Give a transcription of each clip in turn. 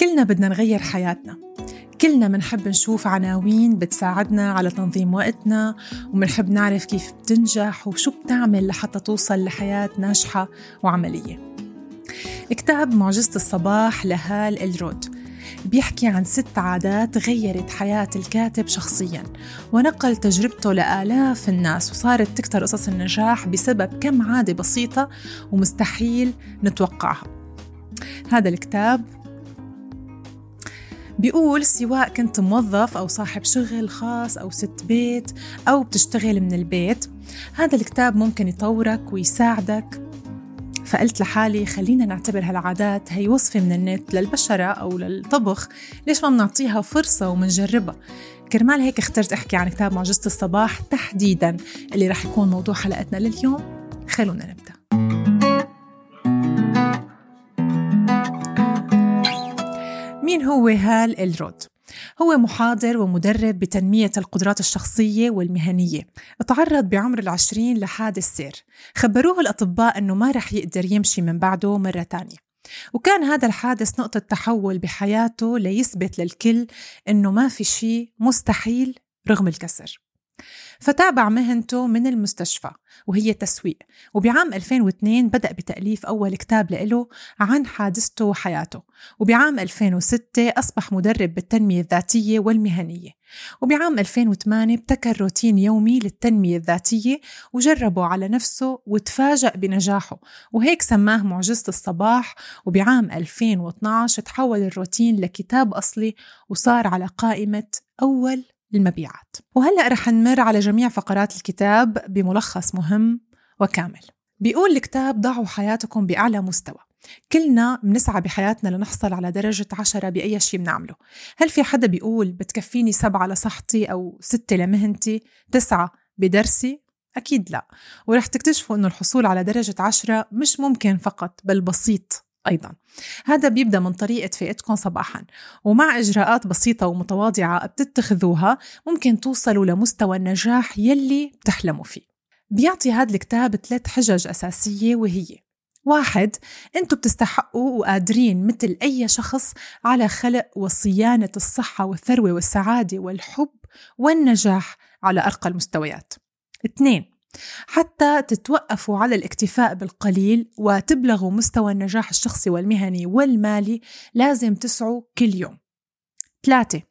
كلنا بدنا نغير حياتنا. كلنا منحب نشوف عناوين بتساعدنا على تنظيم وقتنا ومنحب نعرف كيف بتنجح وشو بتعمل لحتى توصل لحياة ناجحة وعملية. كتاب معجزة الصباح لهال الرود بيحكي عن ست عادات غيرت حياة الكاتب شخصيا ونقل تجربته لآلاف الناس وصارت تكتر قصص النجاح بسبب كم عادة بسيطة ومستحيل نتوقعها. هذا الكتاب بيقول سواء كنت موظف أو صاحب شغل خاص أو ست بيت أو بتشتغل من البيت هذا الكتاب ممكن يطورك ويساعدك. فقلت لحالي خلينا نعتبر هالعادات هي وصفة من النت للبشرة أو للطبخ ليش ما بنعطيها فرصة ومنجربها؟ كرمال هيك اخترت أحكي عن كتاب معجزة الصباح تحديدا اللي رح يكون موضوع حلقتنا لليوم. خلونا نبدأ. مين هو هال الرود؟ هو محاضر ومدرب بتنمية القدرات الشخصية والمهنية. تعرض بعمر العشرين لحادث سير خبروه الأطباء أنه ما رح يقدر يمشي من بعده مرة تانية. وكان هذا الحادث نقطة تحول بحياته ليثبت للكل أنه ما في شيء مستحيل رغم الكسر. فتابع مهنته من المستشفى وهي تسويق. وبعام 2002 بدأ بتأليف أول كتاب له عن حادثته وحياته. وبعام 2006 أصبح مدرب بالتنمية الذاتية والمهنية. وبعام 2008 ابتكر روتين يومي للتنمية الذاتية وجربه على نفسه وتفاجأ بنجاحه. وهيك سماه معجزة الصباح. وبعام 2012 تحول الروتين لكتاب أصلي وصار على قائمة أول المبيعات وهلأ رح نمر على جميع فقرات الكتاب بملخص مهم وكامل. بيقول الكتاب ضعوا حياتكم بأعلى مستوى. كلنا بنسعى بحياتنا لنحصل على درجة عشرة بأي شيء بنعمله. هل في حدا بيقول بتكفيني سبعة لصحتي أو ستة لمهنتي؟ تسعة بدرسي؟ أكيد لا. ورح تكتشفوا أنه الحصول على درجة عشرة مش ممكن فقط بل بسيط. أيضا. هذا بيبدأ من طريقة فئتكم صباحا ومع إجراءات بسيطة ومتواضعة بتتخذوها ممكن توصلوا لمستوى النجاح يلي بتحلموا فيه. بيعطي هذا الكتاب ثلاث حجج أساسية وهي واحد أنتوا بتستحقوا وقادرين مثل أي شخص على خلق وصيانة الصحة والثروة والسعادة والحب والنجاح على أرقى المستويات. اثنين حتى تتوقفوا على الاكتفاء بالقليل وتبلغوا مستوى النجاح الشخصي والمهني والمالي لازم تسعوا كل يوم. ثلاثة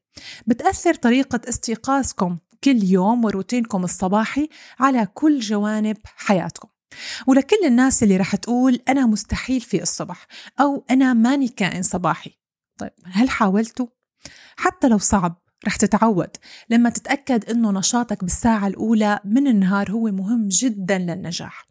بتأثر طريقة استيقاظكم كل يوم وروتينكم الصباحي على كل جوانب حياتكم. ولكل الناس اللي رح تقول أنا مستحيل في الصبح أو أنا ماني كائن صباحي طيب هل حاولتوا؟ حتى لو صعب رح تتعود. لما تتأكد إنه نشاطك بالساعة الأولى من النهار هو مهم جدا للنجاح.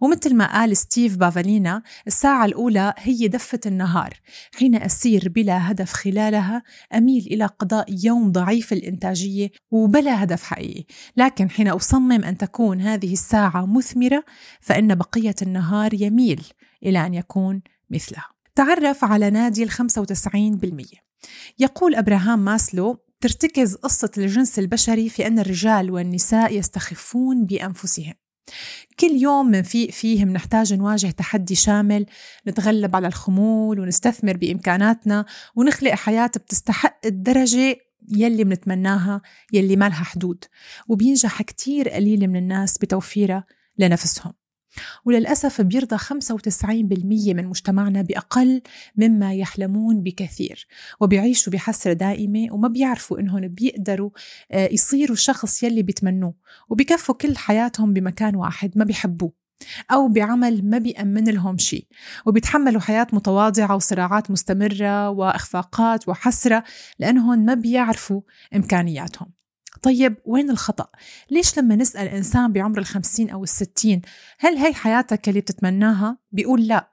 ومثل ما قال ستيف بافالينا الساعة الأولى هي دفة النهار. حين أسير بلا هدف خلالها أميل إلى قضاء يوم ضعيف الإنتاجية وبلا هدف حقيقي. لكن حين أصمم أن تكون هذه الساعة مثمرة فإن بقية النهار يميل إلى أن يكون مثلها. تعرف على نادي ال 95% يقول أبراهام ماسلو ترتكز قصة الجنس البشري في أن الرجال والنساء يستخفون بأنفسهم. كل يوم منفيق فيه منحتاج نواجه تحدي شامل نتغلب على الخمول ونستثمر بإمكاناتنا ونخلق حياة بتستحق الدرجة يلي منتمناها يلي مالها حدود. وبينجح كتير قليل من الناس بتوفيرها لنفسهم. وللأسف بيرضى 95% من مجتمعنا بأقل مما يحلمون بكثير وبيعيشوا بحسرة دائمة وما بيعرفوا إنهم بيقدروا آه، يصيروا الشخص يلي بيتمنوه وبكفوا كل حياتهم بمكان واحد ما بيحبوه أو بعمل ما بيأمن لهم شيء وبيتحملوا حياة متواضعة وصراعات مستمرة وإخفاقات وحسرة لأنهم ما بيعرفوا إمكانياتهم. طيب وين الخطأ؟ ليش لما نسأل إنسان بعمر الخمسين أو الستين هل هي حياتك اللي بتتمناها؟ بيقول لا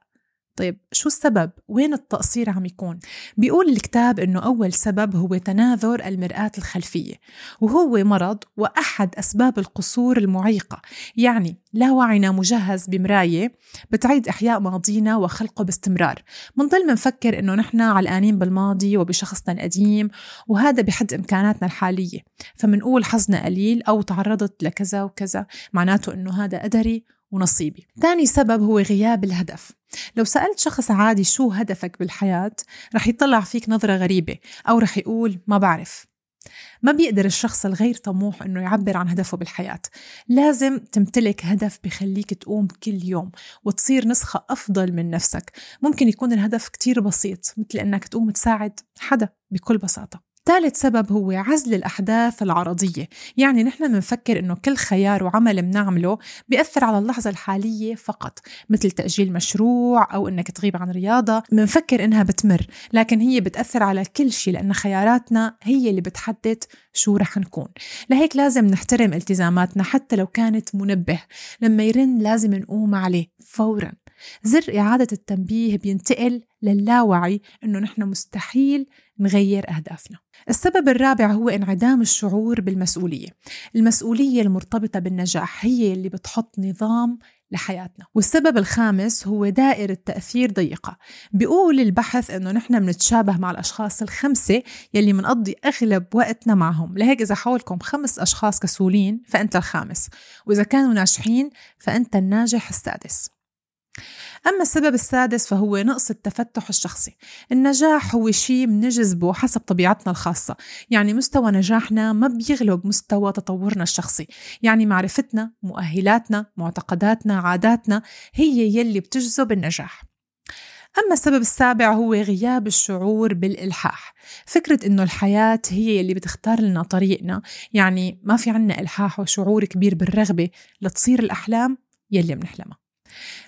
طيب شو السبب؟ وين التقصير عم يكون؟ بيقول الكتاب إنه أول سبب هو تناثر المرآة الخلفية وهو مرض وأحد أسباب القصور المعيقة يعني لا وعينا مجهز بمراية بتعيد إحياء ماضينا وخلقه باستمرار منضل منفكر إنه نحن علقانين بالماضي وبشخصنا القديم وهذا بحد إمكاناتنا الحالية فمنقول حظنا قليل أو تعرضت لكذا وكذا معناته إنه هذا قدري ونصيبي تاني سبب هو غياب الهدف لو سألت شخص عادي شو هدفك بالحياة رح يطلع فيك نظرة غريبة أو رح يقول ما بعرف. ما بيقدر الشخص الغير طموح إنه يعبر عن هدفه بالحياة. لازم تمتلك هدف بخليك تقوم كل يوم وتصير نسخة أفضل من نفسك. ممكن يكون الهدف كتير بسيط مثل إنك تقوم تساعد حدا بكل بساطة. ثالث سبب هو عزل الأحداث العرضية. يعني نحن بنفكر إنه كل خيار وعمل بنعمله بيأثر على اللحظة الحالية فقط مثل تأجيل مشروع أو إنك تغيب عن رياضة. بنفكر إنها بتمر لكن هي بتأثر على كل شيء لأن خياراتنا هي اللي بتحدد شو رح نكون. لهيك لازم نحترم التزاماتنا حتى لو كانت منبه. لما يرن لازم نقوم عليه فوراً. زر إعادة التنبيه بينتقل للاوعي إنه نحن مستحيل نغير أهدافنا. السبب الرابع هو انعدام الشعور بالمسؤولية. المسؤولية المرتبطة بالنجاح هي اللي بتحط نظام لحياتنا. والسبب الخامس هو دائرة تأثير ضيقة. بيقول البحث أنه نحن بنتشابه مع الأشخاص الخمسة يلي منقضي أغلب وقتنا معهم. لهيك إذا حولكم خمس أشخاص كسولين فأنت الخامس. وإذا كانوا ناجحين فأنت الناجح السادس. أما السبب السادس فهو نقص التفتح الشخصي. النجاح هو شيء بنجذبه حسب طبيعتنا الخاصة. يعني مستوى نجاحنا ما بيغلب مستوى تطورنا الشخصي. يعني معرفتنا مؤهلاتنا معتقداتنا عاداتنا هي يلي بتجذب النجاح. أما السبب السابع هو غياب الشعور بالإلحاح. فكرة إنه الحياة هي اللي بتختار لنا طريقنا. يعني ما في عنا إلحاح وشعور كبير بالرغبة لتصير الأحلام يلي بنحلمها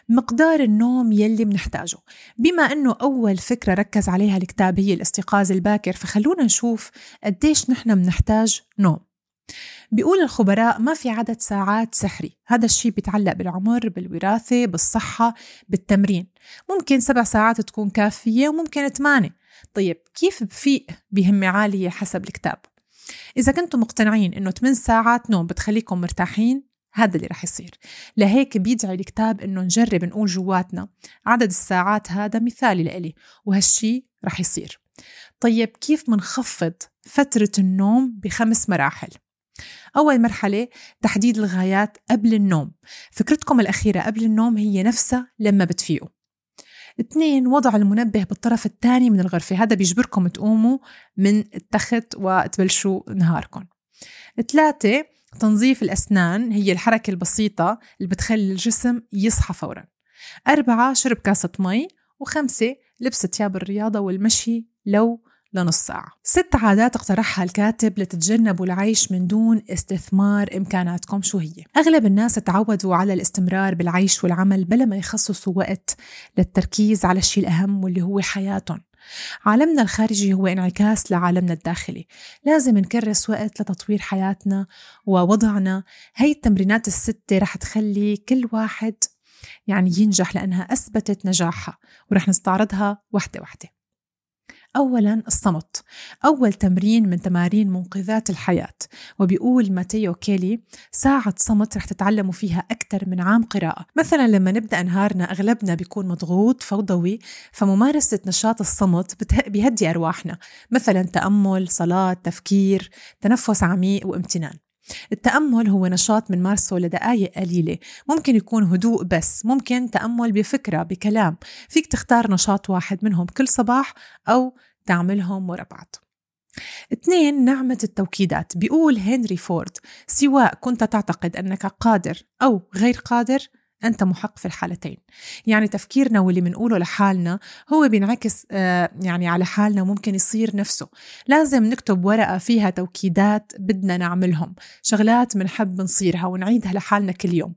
مقدار النوم يلي بنحتاجه بما أنه أول فكرة ركز عليها الكتاب هي الاستيقاظ الباكر فخلونا نشوف قديش نحن بنحتاج نوم. بيقول الخبراء ما في عدد ساعات سحري. هذا الشيء بيتعلق بالعمر بالوراثة بالصحة بالتمرين. ممكن سبع ساعات تكون كافية وممكن ثمانية. طيب كيف بفيق بهمة عالية حسب الكتاب؟ إذا كنتم مقتنعين إنه 8 ساعات نوم بتخليكم مرتاحين هذا اللي رح يصير. لهيك بيدعي الكتاب إنه نجرب نقول جواتنا. عدد الساعات هذا مثالي لإلي وهالشي رح يصير. طيب كيف منخفض فترة النوم بخمس مراحل؟ أول مرحلة تحديد الغايات قبل النوم. فكرتكم الأخيرة قبل النوم هي نفسها لما بتفيقوا. اثنين وضع المنبه بالطرف الثاني من الغرفة. هذا بيجبركم تقوموا من التخت وتبلشوا نهاركم. ثلاثة تنظيف الأسنان هي الحركة البسيطة اللي بتخلي الجسم يصحى فورا. أربعة شرب كاسة مي. وخمسة لبس ثياب الرياضة والمشي لو لنص ساعة. ست عادات اقترحها الكاتب لتتجنبوا العيش من دون استثمار إمكاناتكم شو هي؟ أغلب الناس تعودوا على الاستمرار بالعيش والعمل بلا ما يخصصوا وقت للتركيز على الشيء الأهم واللي هو حياتهم. عالمنا الخارجي هو انعكاس لعالمنا الداخلي. لازم نكرس وقت لتطوير حياتنا ووضعنا. هي التمرينات الستة رح تخلي كل واحد يعني ينجح لأنها أثبتت نجاحها ورح نستعرضها وحدة وحدة. أولا الصمت أول تمرين من تمارين منقذات الحياة. وبيقول ماتيو كيلي ساعة صمت رح تتعلموا فيها أكثر من عام قراءة. مثلا لما نبدأ نهارنا أغلبنا بيكون مضغوط فوضوي فممارسة نشاط الصمت بيهدي أرواحنا. مثلا تأمل صلاة تفكير تنفس عميق وامتنان. التأمل هو نشاط بنمارسه لدقائق قليلة. ممكن يكون هدوء بس ممكن تأمل بفكرة بكلام. فيك تختار نشاط واحد منهم كل صباح أو تعملهم ورا بعض. اثنين نعمة التوكيدات. بيقول هنري فورد سواء كنت تعتقد أنك قادر أو غير قادر أنت محق في الحالتين. يعني تفكيرنا واللي بنقوله لحالنا هو بينعكس آه، يعني على حالنا وممكن يصير نفسه. لازم نكتب ورقة فيها توكيدات بدنا نعملهم. شغلات بنحب نصيرها ونعيدها لحالنا كل يوم.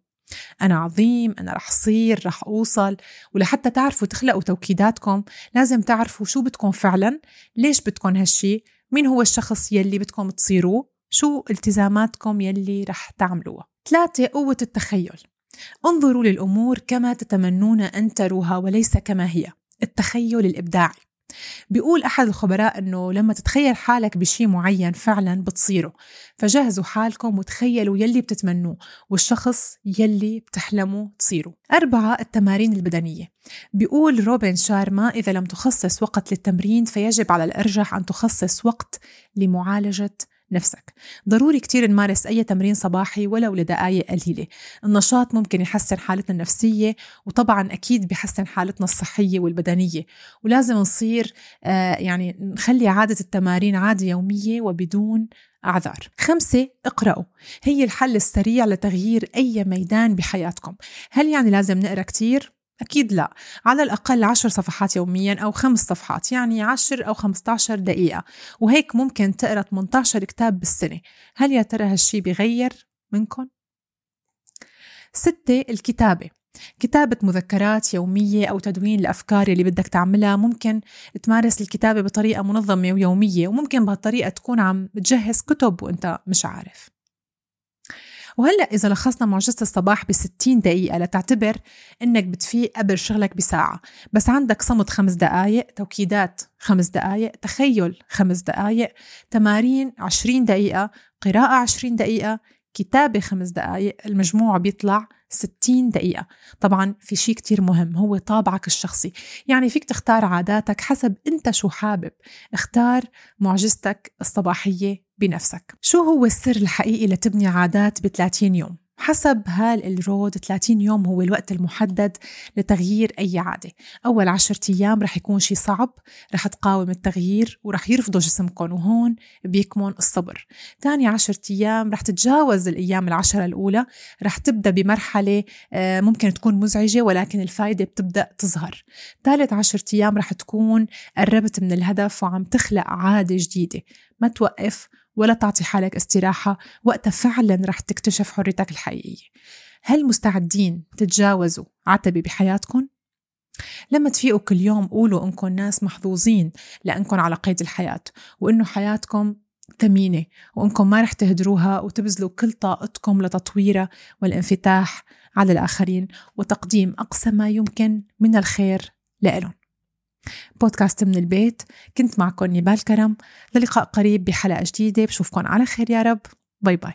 أنا عظيم أنا رح صير رح أوصل. ولحتى تعرفوا تخلقوا توكيداتكم لازم تعرفوا شو بدكم فعلا ليش بدكم هالشي مين هو الشخص يلي بدكم تصيروه شو التزاماتكم يلي رح تعملوها. ثلاثة قوة التخيل. انظروا للأمور كما تتمنون أن تروها وليس كما هي. التخيل الإبداعي. بيقول أحد الخبراء أنه لما تتخيل حالك بشي معين فعلا بتصيره. فجهزوا حالكم وتخيلوا يلي بتتمنوه والشخص يلي بتحلموا تصيروا أربعة التمارين البدنية. بيقول روبن شارما إذا لم تخصص وقت للتمرين فيجب على الأرجح أن تخصص وقت لمعالجة نفسك. ضروري كتير نمارس أي تمرين صباحي ولو لدقايق قليلة. النشاط ممكن يحسن حالتنا النفسية وطبعا أكيد بيحسن حالتنا الصحية والبدنية. ولازم نصير آه يعني نخلي عادة التمارين عادة يومية وبدون أعذار. خمسة اقرأوا. هي الحل السريع لتغيير أي ميدان بحياتكم. هل يعني لازم نقرأ كتير؟ أكيد لا. على الأقل عشر صفحات يوميا أو خمس صفحات يعني عشر أو 15 دقيقة. وهيك ممكن تقرأ 18 كتاب بالسنة. هل يا ترى هالشي بغير منكم؟ ستة الكتابة. كتابة مذكرات يومية أو تدوين الأفكار اللي بدك تعملها ممكن تمارس الكتابة بطريقة منظمة ويومية وممكن بهالطريقة تكون عم بتجهز كتب وأنت مش عارف. وهلأ إذا لخصنا معجزة الصباح ب 60 دقيقة لتعتبر إنك بتفيق قبل شغلك بساعة. بس عندك صمت خمس دقايق توكيدات خمس دقايق تخيل خمس دقايق تمارين 20 دقيقة قراءة 20 دقيقة كتابة خمس دقايق المجموع بيطلع 60 دقيقة. طبعا في شيء كتير مهم هو طابعك الشخصي. يعني فيك تختار عاداتك حسب أنت شو حابب. اختار معجزتك الصباحية بنفسك. شو هو السر الحقيقي لتبني عادات ب 30 يوم؟ حسب هال الرود 30 يوم هو الوقت المحدد لتغيير أي عادة. أول عشرة أيام رح يكون شي صعب رح تقاوم التغيير ورح يرفضوا جسمكم وهون بيكمن الصبر. تاني عشرة أيام رح تتجاوز الأيام العشرة الأولى رح تبدأ بمرحلة آه، ممكن تكون مزعجة ولكن الفايدة بتبدأ تظهر. ثالث عشرة أيام رح تكون قربت من الهدف وعم تخلق عادة جديدة. ما توقف ولا تعطي حالك استراحة وقتها فعلا رح تكتشف حريتك الحقيقية هل مستعدين تتجاوزوا عتبة بحياتكم؟ لما تفيقوا كل يوم قولوا انكم ناس محظوظين لانكم على قيد الحياة وإنه حياتكم ثمينة وإنكم ما رح تهدروها وتبذلوا كل طاقتكم لتطويرها والانفتاح على الآخرين وتقديم أقصى ما يمكن من الخير لإلهم بودكاست من البيت. كنت معكم نبال كرم. للقاء قريب بحلقة جديدة. بشوفكم على خير يا رب. باي باي.